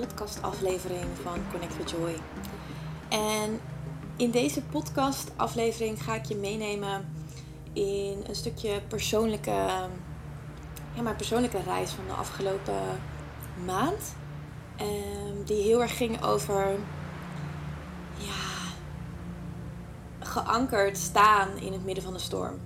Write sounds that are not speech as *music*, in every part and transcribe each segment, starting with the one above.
podcastaflevering van Connect with Joy. En in deze podcastaflevering ga ik je meenemen in een stukje persoonlijke, ja, mijn persoonlijke reis van de afgelopen maand. Um, die heel erg ging over ja, geankerd staan in het midden van de storm.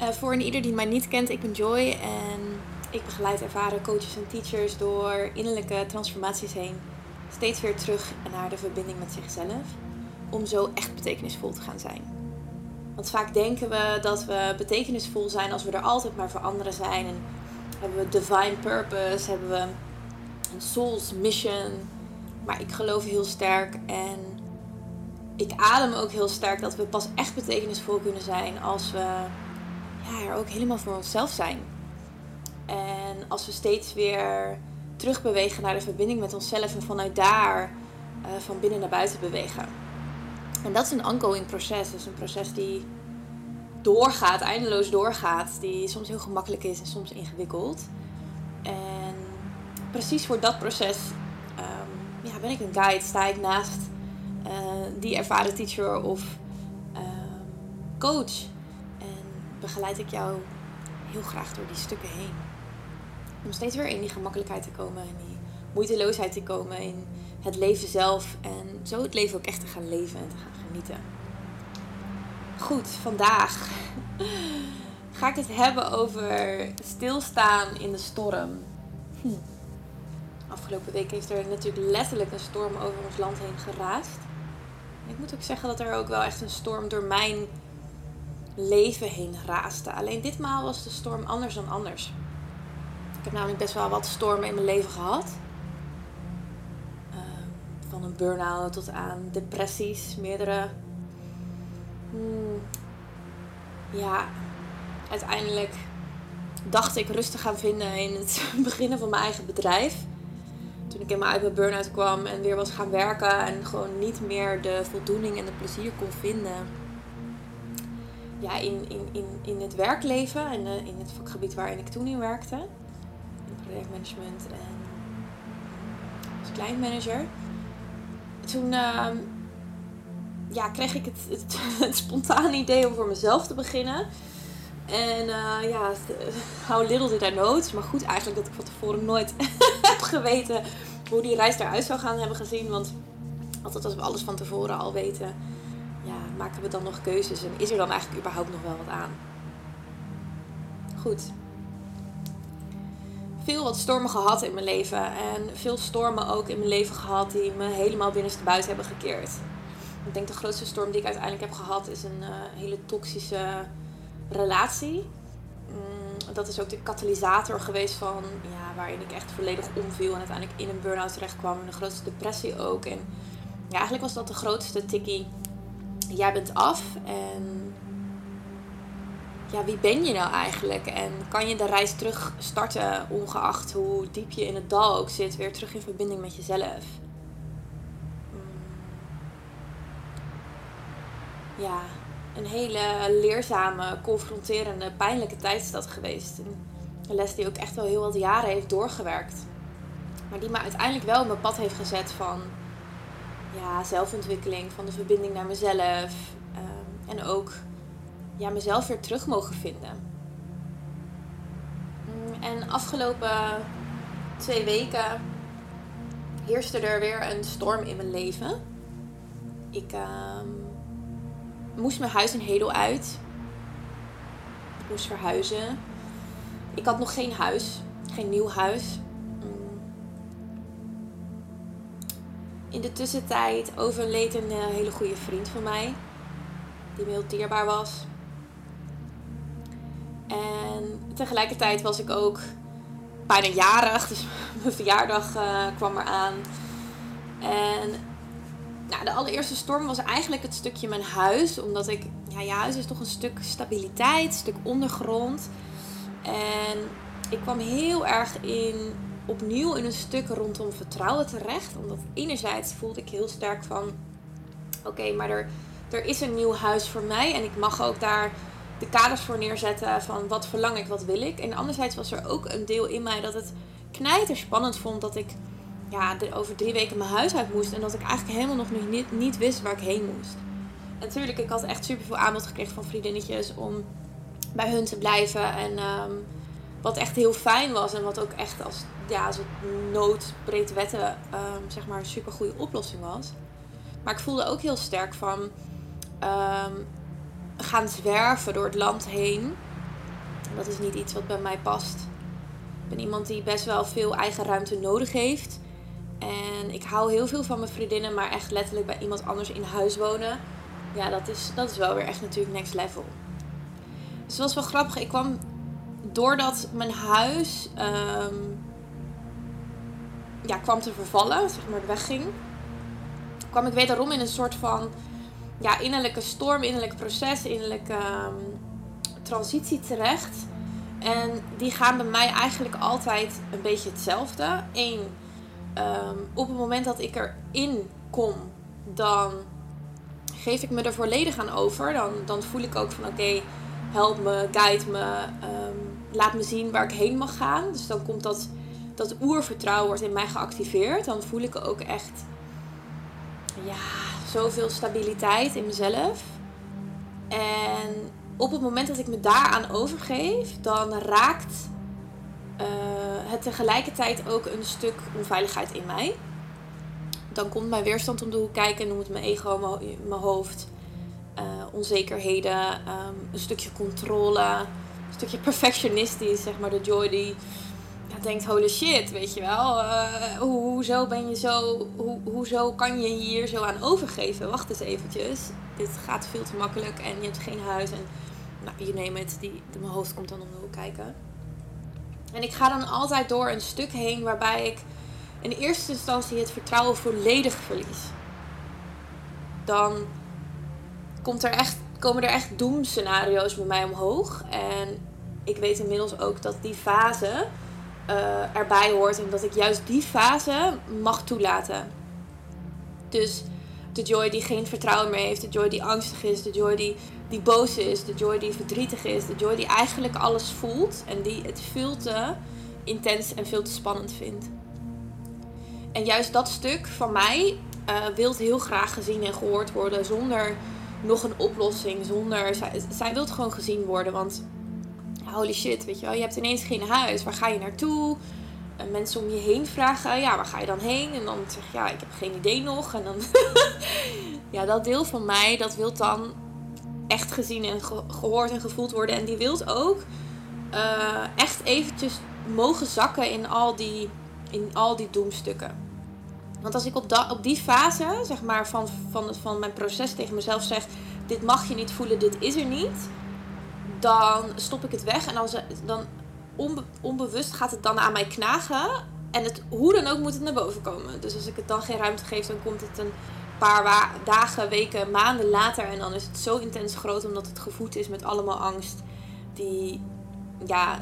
Uh, voor een ieder die mij niet kent, ik ben Joy en ik begeleid ervaren coaches en teachers door innerlijke transformaties heen. Steeds weer terug naar de verbinding met zichzelf. Om zo echt betekenisvol te gaan zijn. Want vaak denken we dat we betekenisvol zijn als we er altijd maar voor anderen zijn. En hebben we divine purpose, hebben we een soul's mission. Maar ik geloof heel sterk en ik adem ook heel sterk dat we pas echt betekenisvol kunnen zijn als we ja, er ook helemaal voor onszelf zijn. En als we steeds weer terugbewegen naar de verbinding met onszelf en vanuit daar uh, van binnen naar buiten bewegen. En dat is een ongoing proces. Is een proces die doorgaat, eindeloos doorgaat. Die soms heel gemakkelijk is en soms ingewikkeld. En precies voor dat proces um, ja, ben ik een guide. Sta ik naast uh, die ervaren teacher of um, coach. En begeleid ik jou heel graag door die stukken heen. Om steeds weer in die gemakkelijkheid te komen, in die moeiteloosheid te komen, in het leven zelf en zo het leven ook echt te gaan leven en te gaan genieten. Goed, vandaag *laughs* ga ik het hebben over stilstaan in de storm. Hm. Afgelopen week heeft er natuurlijk letterlijk een storm over ons land heen geraast. Ik moet ook zeggen dat er ook wel echt een storm door mijn leven heen raaste. Alleen ditmaal was de storm anders dan anders. Ik heb namelijk best wel wat stormen in mijn leven gehad. Ehm, van een burn-out tot aan depressies, meerdere. Hmm, ja, uiteindelijk dacht ik rustig gaan vinden in het *laughs* beginnen van mijn eigen bedrijf. Toen ik helemaal uit mijn burn-out kwam en weer was gaan werken en gewoon niet meer de voldoening en de plezier kon vinden. Ja, in, in, in, in het werkleven en uh, in het vakgebied waarin ik toen in werkte projectmanagement en als kleinmanager. Toen uh, ja, kreeg ik het, *laughs* het, spontane idee om voor mezelf te beginnen. En uh, ja, how little did I know. Maar goed eigenlijk dat ik van tevoren nooit *laughs* heb geweten hoe die reis eruit zou gaan hebben gezien. Want altijd als we alles van tevoren al weten, ja, maken we dan nog keuzes. En is er dan eigenlijk überhaupt nog wel wat aan? Goed, veel wat stormen gehad in mijn leven. En veel stormen ook in mijn leven gehad die me helemaal binnenstebuiten hebben gekeerd. Ik denk de grootste storm die ik uiteindelijk heb gehad is een uh, hele toxische relatie. Mm, dat is ook de katalysator geweest van ja, waarin ik echt volledig omviel en uiteindelijk in een burn-out terecht kwam. En de grootste depressie ook. En ja, eigenlijk was dat de grootste tikkie. Jij bent af en ja, wie ben je nou eigenlijk? En kan je de reis terug starten, ongeacht hoe diep je in het dal ook zit, weer terug in verbinding met jezelf? Mm. Ja, een hele leerzame, confronterende, pijnlijke tijd is dat geweest. Een les die ook echt wel heel wat jaren heeft doorgewerkt. Maar die me uiteindelijk wel op mijn pad heeft gezet van ja, zelfontwikkeling, van de verbinding naar mezelf. Um, en ook ja, mezelf weer terug mogen vinden. Mm, en afgelopen twee weken heerste er weer een storm in mijn leven. Ik uh, moest mijn huis in Hedel uit. Ik moest verhuizen. Ik had nog geen huis, geen nieuw huis. Mm. In de tussentijd overleed een eh, hele goede vriend van mij, die me heel dierbaar was. Tegelijkertijd was ik ook bijna jarig, dus *laughs* mijn verjaardag uh, kwam eraan. En nou, de allereerste storm was eigenlijk het stukje mijn huis, omdat ik, ja, je huis is toch een stuk stabiliteit, een stuk ondergrond. En ik kwam heel erg in, opnieuw in een stuk rondom vertrouwen terecht. Omdat enerzijds voelde ik heel sterk van, oké, maar er, er is een nieuw huis voor mij en ik mag ook daar de kaders voor neerzetten van wat verlang ik, wat wil ik. En anderzijds was er ook een deel in mij dat het knijter spannend vond dat ik ja, over drie weken mijn huis uit moest. En dat ik eigenlijk helemaal nog niet, niet wist waar ik heen moest. En natuurlijk, ik had echt super veel aanbod gekregen van vriendinnetjes om bij hun te blijven. En ehm, wat echt heel fijn was en wat ook echt als ja, als noodbreedwetten um, zeg maar een super goede oplossing was. Maar ik voelde ook heel sterk van um, gaan zwerven door het land heen. Dat is niet iets wat bij mij past. Ik ben iemand die best wel veel eigen ruimte nodig heeft. En ik hou heel veel van mijn vriendinnen, maar echt letterlijk bij iemand anders in huis wonen. Ja, dat is, dat is wel weer echt natuurlijk next level. Dus was wel grappig. Ik kwam doordat mijn huis um, ja, kwam te vervallen, zeg maar wegging, kwam ik wederom in een soort van ja, innerlijke storm, innerlijke proces, innerlijke um, transitie terecht. En die gaan bij mij eigenlijk altijd een beetje hetzelfde. Eén, um, op het moment dat ik erin kom, dan geef ik me er volledig aan over. Dan, dan voel ik ook van oké, help me, guide me, um, laat me zien waar ik heen mag gaan. Dus dan komt dat, dat oervertrouwen wordt in mij geactiveerd. Dan voel ik ook echt ja, zoveel stabiliteit in mezelf. En op het moment dat ik me daaraan overgeef, dan raakt uh, het tegelijkertijd ook een stuk onveiligheid in mij. Dan komt mijn weerstand om de hoek kijken, noem het mijn ego, mijn hoofd, uh, onzekerheden, um, een stukje controle, een stukje perfectionistisch, zeg maar, de Joy die denkt, holy shit, weet je wel. Uh, hoezo ben je zo, hoe, hoezo kan je hier zo aan overgeven? Wacht eens eventjes. Dit gaat veel te makkelijk en je hebt geen huis en nou, je neemt het, die, mijn hoofd komt dan om de kijken. En ik ga dan altijd door een stuk heen waarbij ik in eerste instantie het vertrouwen volledig verlies. Dan komt er echt komen er echt doemscenario's bij mij omhoog. En ik weet inmiddels ook dat die fase uh, erbij hoort. En dat ik juist die fase mag toelaten. Dus de Joy die geen vertrouwen meer heeft. De Joy die angstig is. De Joy die, die boos is. De Joy die verdrietig is. De Joy die eigenlijk alles voelt. En die het veel te intens en veel te spannend vindt. En juist dat stuk van mij uh, wil heel graag gezien en gehoord worden. Zonder nog een oplossing zonder. Zij, zij wil gewoon gezien worden. Want holy shit, weet je wel, je hebt ineens geen huis. Waar ga je naartoe? En mensen om je heen vragen, ja, waar ga je dan heen? En dan zeg je, ja, ik heb geen idee nog. En dan, *laughs* ja, dat deel van mij, dat wil dan echt gezien en gehoord en gevoeld worden. En die wilt ook uh, echt eventjes mogen zakken in al die, in al die doemstukken. Want als ik op, op die fase, zeg maar, van, van, van mijn proces tegen mezelf zeg: Dit mag je niet voelen, dit is er niet. Dan stop ik het weg en dan, dan onbe, onbewust gaat het dan aan mij knagen. En het, hoe dan ook moet het naar boven komen. Dus als ik het dan geen ruimte geef, dan komt het een paar dagen, weken, maanden later. En dan is het zo intens groot omdat het gevoed is met allemaal angst. Die, ja,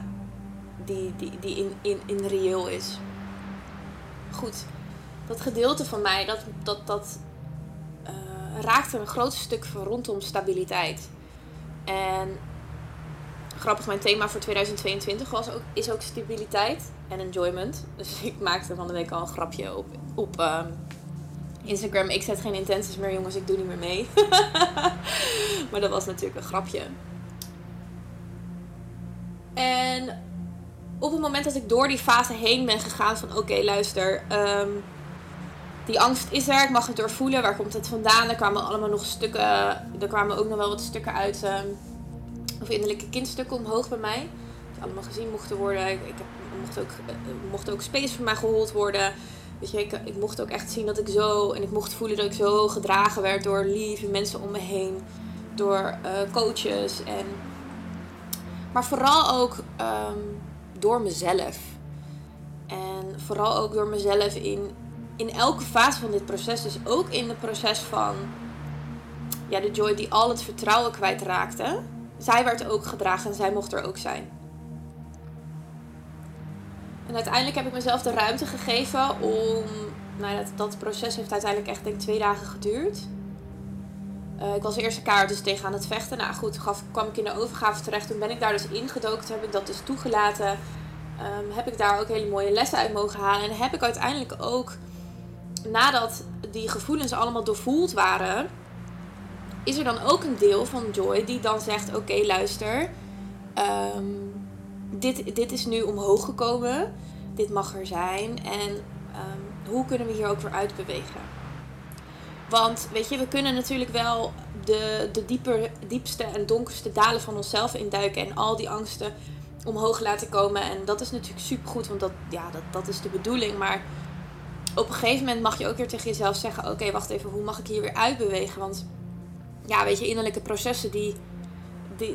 die, die, die in, in, in reëel is. Goed dat gedeelte van mij, dat, dat, dat uh, een groot stuk van rondom stabiliteit. En grappig, mijn thema voor 2022 was ook, is ook stabiliteit en enjoyment. *laughs* Dus ik maakte van de week al een grapje op, op uh, Instagram. Ik zet geen intenties meer, jongens, ik doe niet meer mee. *laughs* maar dat was natuurlijk een grapje. En op het moment dat ik door die fase heen ben gegaan van oké, luister, um, die angst is er, ik mag het doorvoelen. Waar komt het vandaan? Er kwamen allemaal nog stukken, er kwamen ook nog wel wat stukken uit, um, of innerlijke kindstukken omhoog bij mij. Die allemaal gezien mochten worden. Ik, ik mocht, ook, uh, mocht ook space voor mij gehold worden. Weet je, ik, ik mocht ook echt zien dat ik zo, en ik mocht voelen dat ik zo gedragen werd door lieve mensen om me heen. Door uh, coaches en... Maar vooral ook um, door mezelf. En vooral ook door mezelf in in elke fase van dit proces, dus ook in het proces van ja, de Joy die al het vertrouwen kwijtraakte, zij werd ook gedragen en zij mocht er ook zijn. En uiteindelijk heb ik mezelf de ruimte gegeven om. Nou, dat, dat proces heeft uiteindelijk echt denk ik twee dagen geduurd. Uh, ik was eerst een kaart dus tegen aan het vechten. Nou goed, gaf, kwam ik in de overgave terecht. Toen ben ik daar dus ingedoken. Toen heb ik dat dus toegelaten. Um, heb ik daar ook hele mooie lessen uit mogen halen. En heb ik uiteindelijk ook, nadat die gevoelens allemaal doorvoeld waren, is er dan ook een deel van Joy die dan zegt: Oké, luister. Um, dit, dit is nu omhoog gekomen. Dit mag er zijn. En um, hoe kunnen we hier ook weer uitbewegen? Want weet je, we kunnen natuurlijk wel de, de dieper, diepste en donkerste dalen van onszelf induiken. En al die angsten omhoog laten komen. En dat is natuurlijk supergoed, want dat, ja, dat, dat is de bedoeling. Maar op een gegeven moment mag je ook weer tegen jezelf zeggen: Oké, wacht even, hoe mag ik hier weer uitbewegen? Want ja, weet je, innerlijke processen die,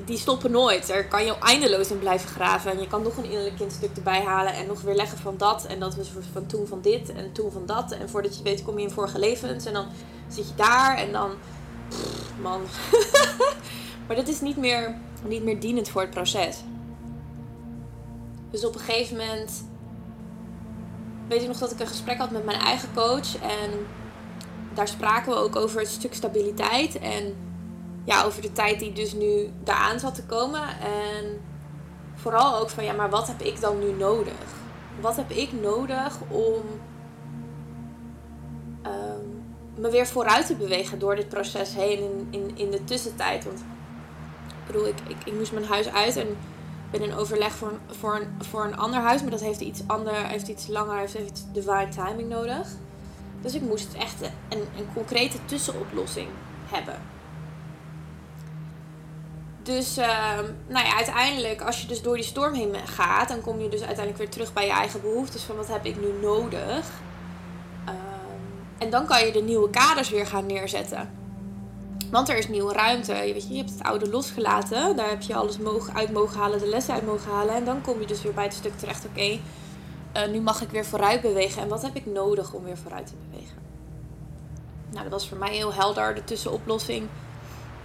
die, stoppen nooit. Er kan je eindeloos in blijven graven. En je kan nog een innerlijk kindstuk erbij halen en nog weer leggen van dat. En dat was van toen van dit en toen van dat. En voordat je weet kom je in vorige levens. En dan zit je daar en dan... man. *laughs* maar dat is niet meer, niet meer dienend voor het proces. Dus op een gegeven moment... Weet ik nog dat ik een gesprek had met mijn eigen coach. En daar spraken we ook over het stuk stabiliteit. En ja, over de tijd die dus nu daaraan zat te komen. En vooral ook van ja, maar wat heb ik dan nu nodig? Wat heb ik nodig om um, me weer vooruit te bewegen door dit proces heen in, in, de tussentijd? Want ik bedoel, ik, ik, ik moest mijn huis uit en ben in overleg voor, voor, een, voor een ander huis. Maar dat heeft iets, ander, heeft iets langer, heeft, iets divine timing nodig. Dus ik moest echt een, een concrete tussenoplossing hebben. Dus uh, nou ja, uiteindelijk, als je dus door die storm heen gaat, dan kom je dus uiteindelijk weer terug bij je eigen behoeftes van wat heb ik nu nodig. Um, en dan kan je de nieuwe kaders weer gaan neerzetten. Want er is nieuwe ruimte. Je, weet je, hebt het oude losgelaten. Daar heb je alles mogen, uit mogen halen, de lessen uit mogen halen. En dan kom je dus weer bij het stuk terecht. Oké, uh, nu mag ik weer vooruit bewegen. En wat heb ik nodig om weer vooruit te bewegen? Nou, dat was voor mij heel helder, de tussenoplossing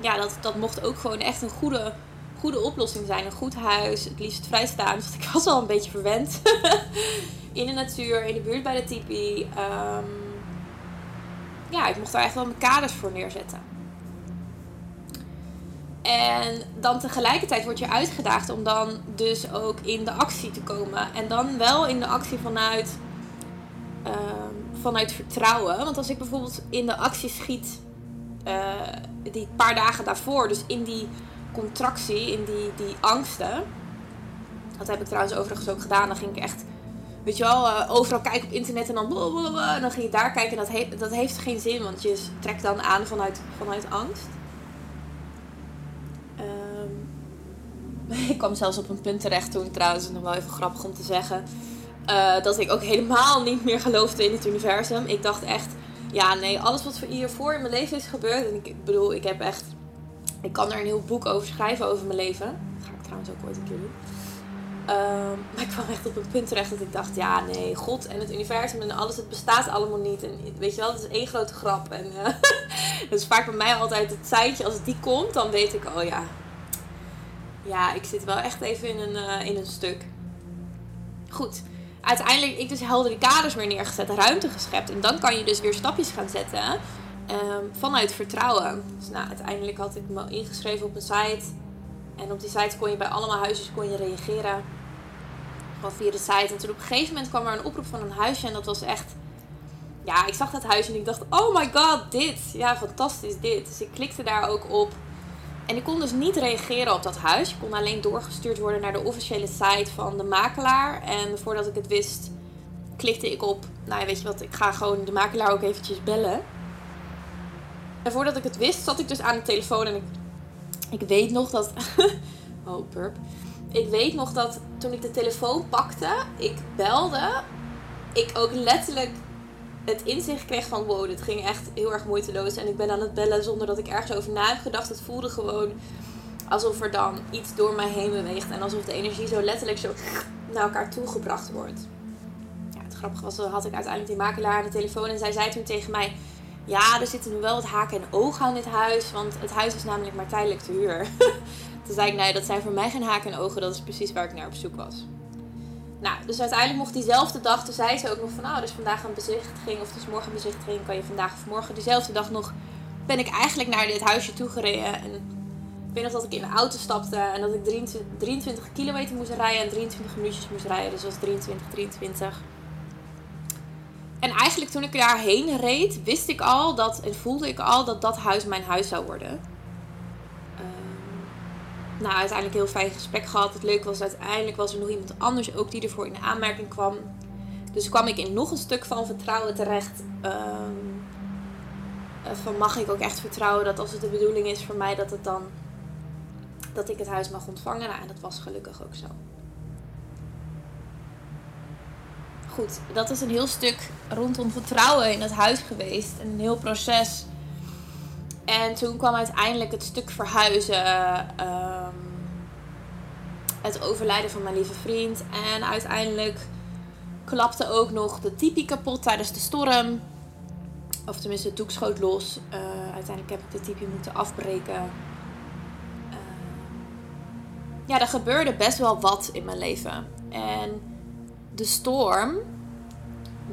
ja, dat, dat mocht ook gewoon echt een goede, goede oplossing zijn. Een goed huis, het liefst vrijstaand. Want ik was al een beetje verwend. *laughs* in de natuur, in de buurt bij de tipi. Um, ja, ik mocht daar echt wel mijn kaders voor neerzetten. En dan tegelijkertijd word je uitgedaagd om dan dus ook in de actie te komen. En dan wel in de actie vanuit, um, vanuit vertrouwen. Want als ik bijvoorbeeld in de actie schiet die paar dagen daarvoor, dus in die contractie, in die, die angsten. Dat heb ik trouwens overigens ook gedaan. Dan ging ik echt, weet je wel, uh, overal kijken op internet en dan, en dan ging je daar kijken. Dat, he dat heeft geen zin, want je trekt dan aan vanuit, vanuit angst. Um, *laughs* ik kwam zelfs op een punt terecht toen trouwens, nog wel even grappig om te zeggen. Uh, dat ik ook helemaal niet meer geloofde in het universum. Ik dacht echt, ja, nee, alles wat hiervoor in mijn leven is gebeurd. En ik bedoel, ik heb echt. Ik kan er een heel boek over schrijven over mijn leven. Dat ga ik trouwens ook ooit een keer doen. Um, maar ik kwam echt op een punt terecht dat ik dacht: ja, nee, God en het universum en alles, het bestaat allemaal niet. En weet je wel, het is één grote grap. En *laughs* uh, dat is vaak bij mij altijd het seintje. Als die komt, dan weet ik: oh ja. Ja, ik zit wel echt even in een, uh, in een stuk. Goed uiteindelijk ik dus die kaders weer neergezet, ruimte geschept. En dan kan je dus weer stapjes gaan zetten um, vanuit vertrouwen. Dus nou, uiteindelijk had ik me ingeschreven op een site. En op die site kon je bij allemaal huisjes kon je reageren. Gewoon via de site. En toen op een gegeven moment kwam er een oproep van een huisje. En dat was echt... Ja, ik zag dat huisje en ik dacht, oh my god, dit. Ja, fantastisch, dit. Dus ik klikte daar ook op. En ik kon dus niet reageren op dat huis. Je kon alleen doorgestuurd worden naar de officiële site van de makelaar. En voordat ik het wist, klikte ik op, nou ja, weet je wat, ik ga gewoon de makelaar ook eventjes bellen. En voordat ik het wist, zat ik dus aan de telefoon en ik, ik weet nog dat... *laughs* oh, burp. Ik weet nog dat toen ik de telefoon pakte, ik belde, ik ook letterlijk het inzicht kreeg van wow, dit ging echt heel erg moeiteloos. En ik ben aan het bellen zonder dat ik ergens over na heb gedacht. Het voelde gewoon alsof er dan iets door mij heen beweegt. En alsof de energie zo letterlijk zo naar elkaar toe gebracht wordt. Ja, het grappige was, had ik uiteindelijk die makelaar aan de telefoon. En zij zei toen tegen mij... Ja, er zitten nu wel wat haken en ogen aan dit huis. Want het huis is namelijk maar tijdelijk te huur. *laughs* toen zei ik, nee, dat zijn voor mij geen haken en ogen. Dat is precies waar ik naar op zoek was. Nou, dus uiteindelijk mocht diezelfde dag, toen zei ze ook nog van, nou, oh, dus vandaag een bezichtiging of dus morgen een bezichtiging, kan je vandaag of morgen diezelfde dag nog ben ik eigenlijk naar dit huisje toe gereden. En ik weet nog dat ik in de auto stapte en dat ik 23, 23 kilometer moest rijden en 23 minuutjes moest rijden. Dus dat was 23, 23. En eigenlijk toen ik daarheen reed, wist ik al dat en voelde ik al dat dat huis mijn huis zou worden. Nou, uiteindelijk heel fijn gesprek gehad. Het leuke was uiteindelijk was er nog iemand anders ook die ervoor in de aanmerking kwam. Dus kwam ik in nog een stuk van vertrouwen terecht. Ehm, van mag ik ook echt vertrouwen dat als het de bedoeling is voor mij dat het dan dat ik het huis mag ontvangen. Nou, en dat was gelukkig ook zo. Goed, dat is een heel stuk rondom vertrouwen in het huis geweest. En een heel proces. En toen kwam uiteindelijk het stuk verhuizen. Ehm, het overlijden van mijn lieve vriend. En uiteindelijk klapte ook nog de tipi kapot tijdens de storm. Of tenminste, het doek schoot los. Uh, uiteindelijk heb ik de tipi moeten afbreken. Uh, ja, er gebeurde best wel wat in mijn leven. En de storm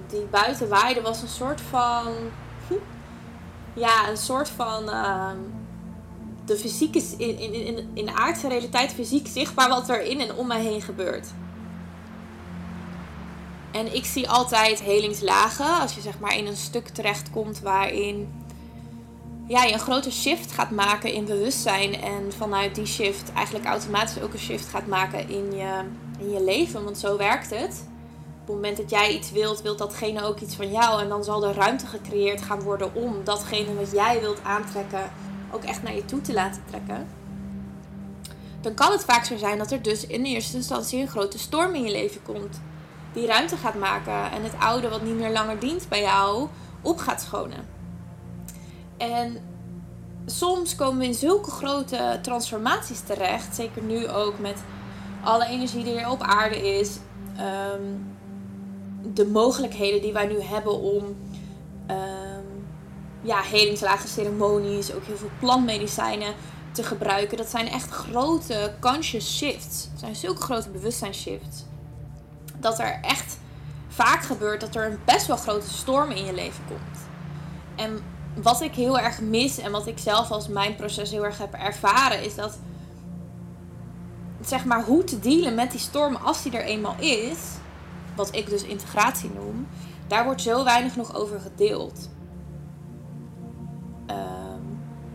die buiten waaide was een soort van. Ja, een soort van. Uh, de fysieke, in, in, in, in de aardse realiteit fysiek zichtbaar wat er in en om mij heen gebeurt. En ik zie altijd helingslagen. Als je zeg maar in een stuk terechtkomt waarin ja, je een grote shift gaat maken in bewustzijn. En vanuit die shift eigenlijk automatisch ook een shift gaat maken in je, in je leven. Want zo werkt het. Het moment dat jij iets wilt, wil datgene ook iets van jou. En dan zal er ruimte gecreëerd gaan worden om datgene wat jij wilt aantrekken ook echt naar je toe te laten trekken. Dan kan het vaak zo zijn dat er dus in eerste instantie een grote storm in je leven komt die ruimte gaat maken en het oude wat niet meer langer dient bij jou op gaat schonen. En soms komen we in zulke grote transformaties terecht, zeker nu ook met alle energie die er op aarde is, ehm, de mogelijkheden die wij nu hebben om um, ja, helingslagen, ceremonies, ook heel veel plantmedicijnen te gebruiken. Dat zijn echt grote conscious shifts. Zijn zulke grote bewustzijnsshifts dat er echt vaak gebeurt dat er een best wel grote storm in je leven komt. En wat ik heel erg mis en wat ik zelf als mijn proces heel erg heb ervaren, is dat zeg maar hoe te dealen met die storm als die er eenmaal is, wat ik dus integratie noem, daar wordt zo weinig nog over gedeeld. Ehm,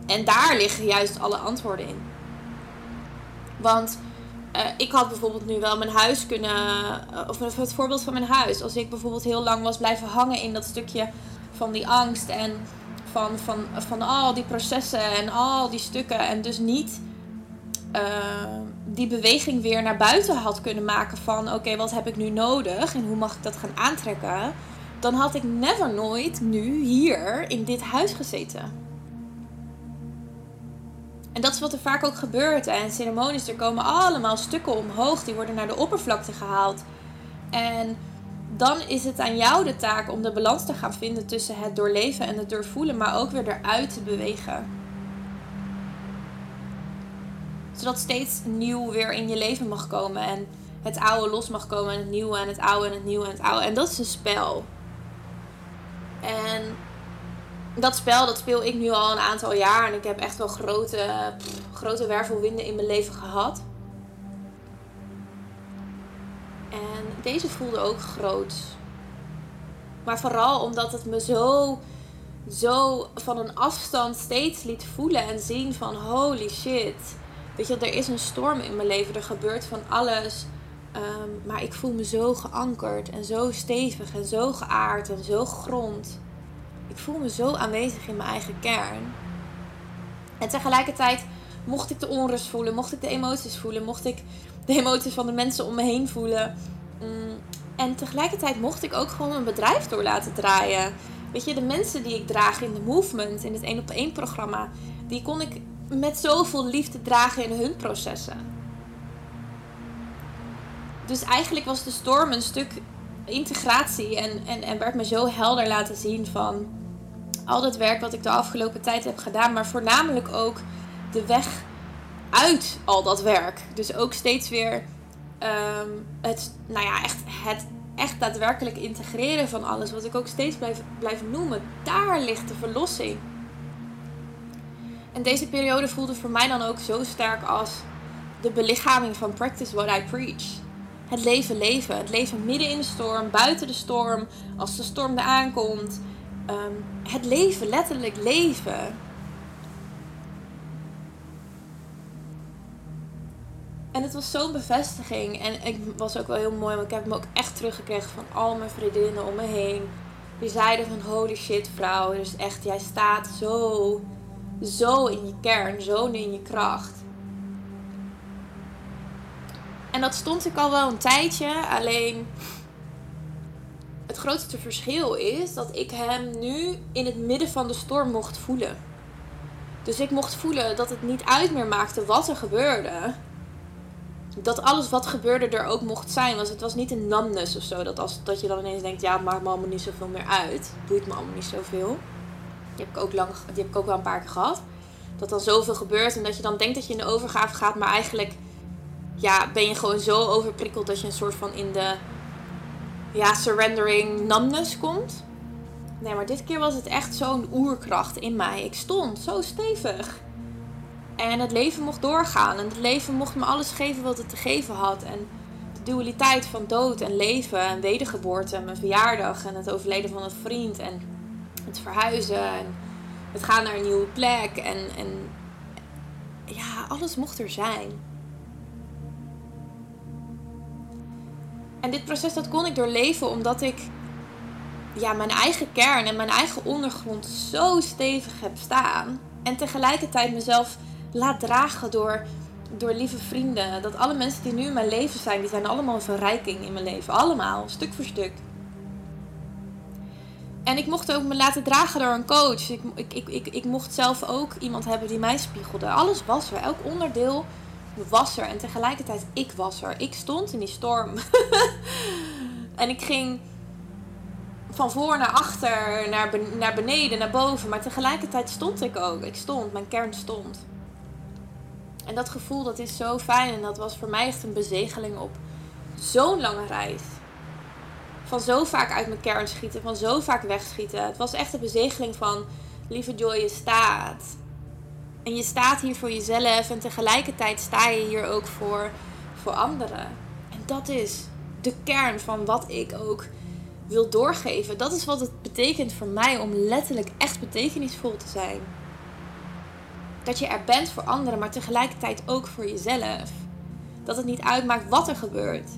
en daar liggen juist alle antwoorden in. Want uh, ik had bijvoorbeeld nu wel mijn huis kunnen. Uh, of het voorbeeld van mijn huis. Als ik bijvoorbeeld heel lang was blijven hangen in dat stukje van die angst en van, van, van al die processen en al die stukken. En dus niet uh, die beweging weer naar buiten had kunnen maken van oké, wat heb ik nu nodig en hoe mag ik dat gaan aantrekken. Dan had ik never nooit nu hier in dit huis gezeten. En dat is wat er vaak ook gebeurt. En ceremonies, er komen allemaal stukken omhoog. Die worden naar de oppervlakte gehaald. En dan is het aan jou de taak om de balans te gaan vinden tussen het doorleven en het doorvoelen. Maar ook weer eruit te bewegen. Zodat steeds nieuw weer in je leven mag komen. En het oude los mag komen. En het nieuwe en het oude en het nieuwe en het oude. En dat is een spel. En dat spel dat speel ik nu al een aantal jaar. En ik heb echt wel grote, grote wervelwinden in mijn leven gehad. En deze voelde ook groot. Maar vooral omdat het me zo, zo van een afstand steeds liet voelen en zien van holy shit. Weet je, er is een storm in mijn leven. Er gebeurt van alles. Ehm, maar ik voel me zo geankerd en zo stevig en zo geaard en zo grond ik voel me zo aanwezig in mijn eigen kern. En tegelijkertijd mocht ik de onrust voelen, mocht ik de emoties voelen, mocht ik de emoties van de mensen om me heen voelen. Mm, en tegelijkertijd mocht ik ook gewoon mijn bedrijf door laten draaien. Weet je, de mensen die ik draag in de movement, in het 1 op 1 programma, die kon ik met zoveel liefde dragen in hun processen. Dus eigenlijk was de storm een stuk integratie en, en, en werd me zo helder laten zien van al dat werk wat ik de afgelopen tijd heb gedaan, maar voornamelijk ook de weg uit al dat werk. Dus ook steeds weer ehm, het, nou ja, echt, het echt daadwerkelijk integreren van alles, wat ik ook steeds blijf, blijf noemen. Daar ligt de verlossing. En deze periode voelde voor mij dan ook zo sterk als de belichaming van Practice What I Preach. Het leven leven. Het leven midden in de storm, buiten de storm, als de storm er aankomt. Ehm, het leven, letterlijk leven. En het was zo'n bevestiging. En ik was ook wel heel mooi, want ik heb hem ook echt teruggekregen van al mijn vriendinnen om me heen. Die zeiden van holy shit vrouw, dus echt, jij staat zo, zo in je kern, zo in je kracht. En dat stond ik al wel een tijdje, alleen het grootste verschil is dat ik hem nu in het midden van de storm mocht voelen. Dus ik mocht voelen dat het niet uit meer maakte wat er gebeurde dat alles wat gebeurde er ook mocht zijn. Want het was niet een numbness of zo. Dat, als, dat je dan ineens denkt, ja, het maakt me allemaal niet zoveel meer uit. Het boeit me allemaal niet zoveel. Die heb ik ook, lang, die heb ik ook wel een paar keer gehad. Dat dan zoveel gebeurt en dat je dan denkt dat je in de overgave gaat. Maar eigenlijk ja, ben je gewoon zo overprikkeld dat je een soort van in de ja, surrendering numbness komt. Nee, maar dit keer was het echt zo'n oerkracht in mij. Ik stond zo stevig. En het leven mocht doorgaan. En het leven mocht me alles geven wat het te geven had. En de dualiteit van dood en leven en wedergeboorte en mijn verjaardag en het overleden van een vriend en het verhuizen en het gaan naar een nieuwe plek en, en ja, alles mocht er zijn. En dit proces dat kon ik doorleven omdat ik ja, mijn eigen kern en mijn eigen ondergrond zo stevig heb staan. En tegelijkertijd mezelf laat dragen door, door lieve vrienden. Dat alle mensen die nu in mijn leven zijn, die zijn allemaal een verrijking in mijn leven. Allemaal, stuk voor stuk. En ik mocht ook me laten dragen door een coach. Ik, ik, ik, ik, mocht zelf ook iemand hebben die mij spiegelde. Alles was er. Elk onderdeel was er. En tegelijkertijd, ik was er. Ik stond in die storm. *laughs* en ik ging van voor naar achter, naar, naar beneden, naar boven. Maar tegelijkertijd stond ik ook. Ik stond, mijn kern stond. En dat gevoel dat is zo fijn en dat was voor mij echt een bezegeling op zo'n lange reis. Van zo vaak uit mijn kern schieten, van zo vaak wegschieten. Het was echt een bezegeling van, lieve Joy, je staat. En je staat hier voor jezelf en tegelijkertijd sta je hier ook voor, voor anderen. En dat is de kern van wat ik ook wil doorgeven. Dat is wat het betekent voor mij om letterlijk echt betekenisvol te zijn. Dat je er bent voor anderen, maar tegelijkertijd ook voor jezelf. Dat het niet uitmaakt wat er gebeurt.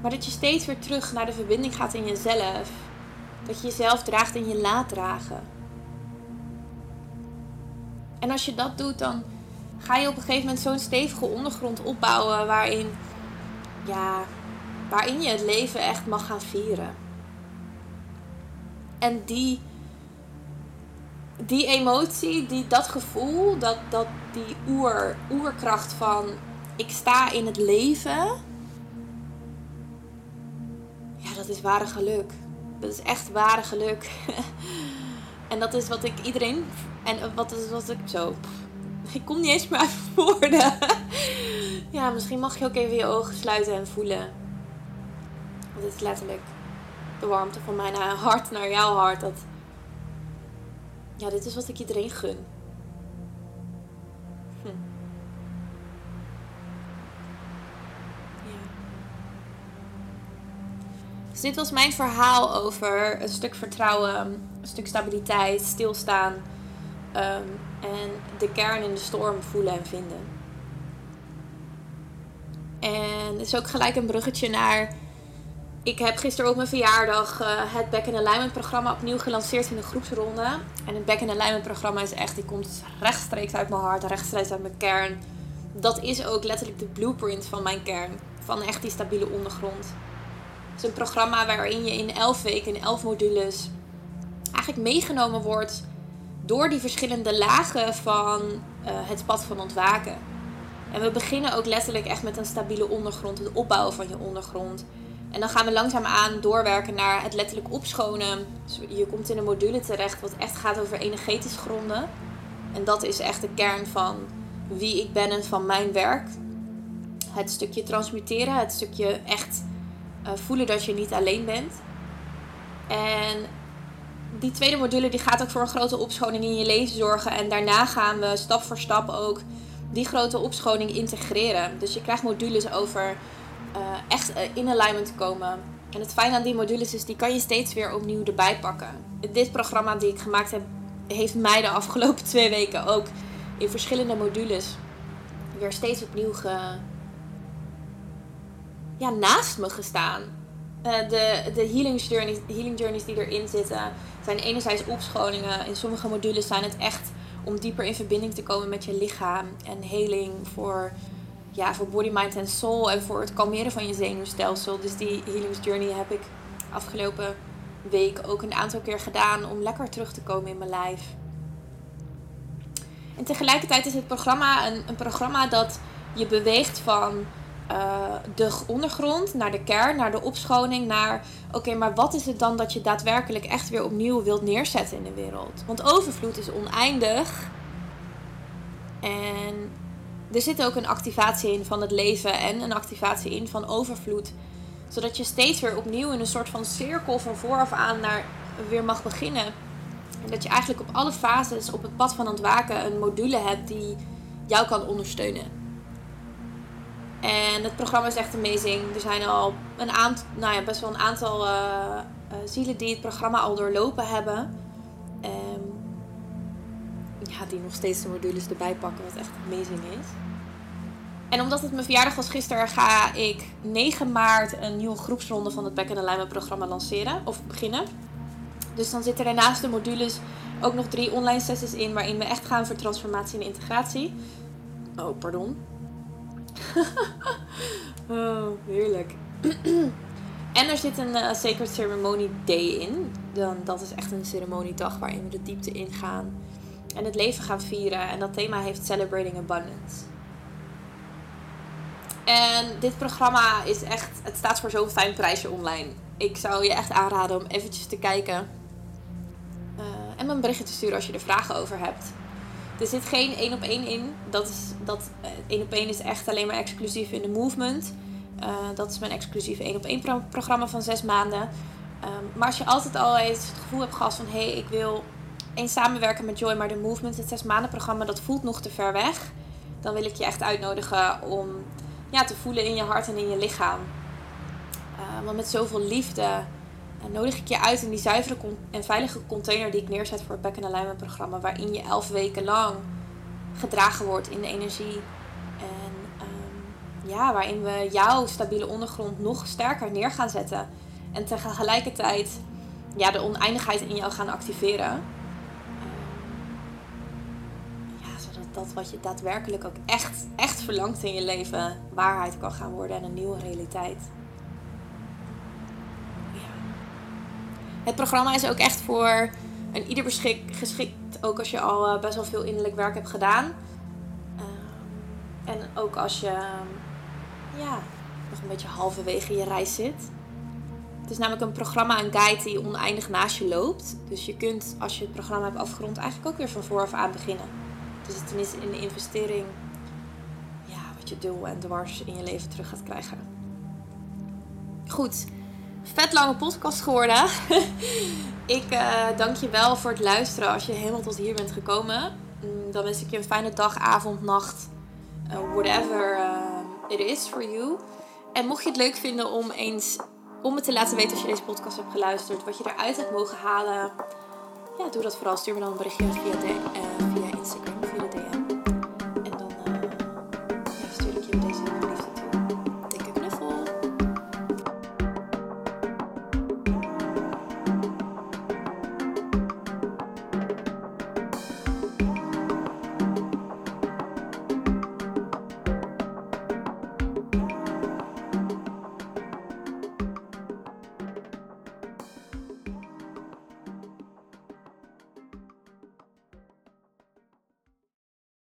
Maar dat je steeds weer terug naar de verbinding gaat in jezelf. Dat je jezelf draagt en je laat dragen. En als je dat doet, dan ga je op een gegeven moment zo'n stevige ondergrond opbouwen waarin, ja, waarin je het leven echt mag gaan vieren. En die die emotie, die, dat gevoel, dat, dat, die oer, oerkracht van ik sta in het leven. Dat is ware geluk. Dat is echt ware geluk. *laughs* en dat is wat ik iedereen. En wat is wat ik zo. Ik kom niet eens meer uit woorden. *laughs* ja, misschien mag je ook even je ogen sluiten en voelen. Want het is letterlijk de warmte van mijn hart naar jouw hart. Dat ja, dit is wat ik iedereen gun. Dus dit was mijn verhaal over een stuk vertrouwen, een stuk stabiliteit, stilstaan um, en de kern in de storm voelen en vinden. En het is ook gelijk een bruggetje naar ik heb gisteren op mijn verjaardag uh, het Back in Alignment programma opnieuw gelanceerd in een groepsronde. En het Back in Alignment programma is echt, die komt rechtstreeks uit mijn hart, rechtstreeks uit mijn kern. Dat is ook letterlijk de blueprint van mijn kern. Van echt die stabiele ondergrond. Is een programma waarin je in 11 weken, in 11 modules, eigenlijk meegenomen wordt door die verschillende lagen van uh, het pad van ontwaken. En we beginnen ook letterlijk echt met een stabiele ondergrond, het opbouwen van je ondergrond. En dan gaan we langzaamaan doorwerken naar het letterlijk opschonen. Dus je komt in een module terecht wat echt gaat over energetisch gronden. En dat is echt de kern van wie ik ben en van mijn werk. Het stukje transmuteren, het stukje echt uh, voelen dat je niet alleen bent. En die tweede module die gaat ook voor een grote opschoning in je leven zorgen. En daarna gaan we stap voor stap ook die grote opschoning integreren. Dus je krijgt modules over uh, echt in alignment komen. En het fijne aan die modules is, die kan je steeds weer opnieuw erbij pakken. Dit programma die ik gemaakt heb, heeft mij de afgelopen *laughs* twee weken ook in verschillende modules weer steeds opnieuw ge... ja, naast me gestaan. Uh, de, de healing, journeys, healing journeys die erin zitten zijn enerzijds opschoningen. In sommige modules zijn het echt om dieper in verbinding te komen met je lichaam. En healing voor, ja, voor body, mind en soul. En voor het kalmeren van je zenuwstelsel. Dus die healing journey heb ik afgelopen week ook een aantal keer gedaan om lekker terug te komen in mijn lijf. En tegelijkertijd is het programma een, een programma dat je beweegt van uh, de ondergrond naar de kern, naar de opschoning, naar oké, maar wat is het dan dat je daadwerkelijk echt weer opnieuw wilt neerzetten in de wereld? Want overvloed is oneindig. En er zit ook een activatie in van het leven en een activatie in van overvloed. Zodat je steeds weer opnieuw in een soort van cirkel van vooraf aan naar weer mag beginnen. En dat je eigenlijk op alle fases op het pad van ontwaken een module hebt die jou kan ondersteunen. En het programma is echt amazing. Er zijn al een aantal, nou ja, best wel een aantal uh, uh, zielen die het programma al doorlopen hebben. Um, ja, die nog steeds de modules erbij pakken, wat echt amazing is. En omdat het mijn verjaardag was gisteren, ga ik 9 maart een nieuwe groepsronde van het Back in Alignment programma lanceren. Of beginnen. Dus dan zitten er naast de modules ook nog drie online sessies in waarin we echt gaan voor transformatie en integratie. Oh, pardon. *laughs* oh, heerlijk. *clears throat* en er zit een uh, Sacred Ceremony Day in. Dan, dat is echt een ceremoniedag waarin we de diepte ingaan. En het leven gaan vieren. En dat thema heeft Celebrating Abundance. En dit programma is echt... Het staat voor zo'n fijn prijsje online. Ik zou je echt aanraden om eventjes te kijken. Uh, en me een berichtje te sturen als je er vragen over hebt. Er zit geen één op één in. Dat is, dat, uh, één op één is echt alleen maar exclusief in de movement. Uh, dat is mijn exclusieve één op één pro programma van zes maanden. Um, maar als je altijd al eens het gevoel hebt gehad van... hé, hey, ik wil eens samenwerken met Joy... maar de movement, het zes maanden programma, dat voelt nog te ver weg... dan wil ik je echt uitnodigen om ja, te voelen in je hart en in je lichaam. Uh, want met zoveel liefde nodig ik je uit in die zuivere en veilige container die ik neerzet voor het Back in Alignment programma. Waarin je elf weken lang gedragen wordt in de energie. En um, ja, waarin we jouw stabiele ondergrond nog sterker neer gaan zetten. En tegelijkertijd ja, de oneindigheid in jou gaan activeren. Ja, zodat dat wat je daadwerkelijk ook echt, echt verlangt in je leven waarheid kan gaan worden en een nieuwe realiteit. Het programma is ook echt voor een ieder geschikt. Ook als je al uh, best wel veel innerlijk werk hebt gedaan. Uh, en ook als je ja, nog een beetje halverwege je reis zit. Het is namelijk een programma, een guide die oneindig naast je loopt. Dus je kunt, als je het programma hebt afgerond, eigenlijk ook weer van vooraf aan beginnen. Dus het is in de investering ja, wat je dubbel en dwars in je leven terug gaat krijgen. Goed, vet lange podcast geworden. *laughs* ik uh, dank je wel voor het luisteren als je helemaal tot hier bent gekomen. Mm, dan wens ik je een fijne dag, avond, nacht. Uh, whatever uh, it is for you. En mocht je het leuk vinden om eens om me te laten weten als je deze podcast hebt geluisterd. Wat je eruit hebt mogen halen. Ja, doe dat vooral. Stuur me dan een berichtje via, de, via Instagram.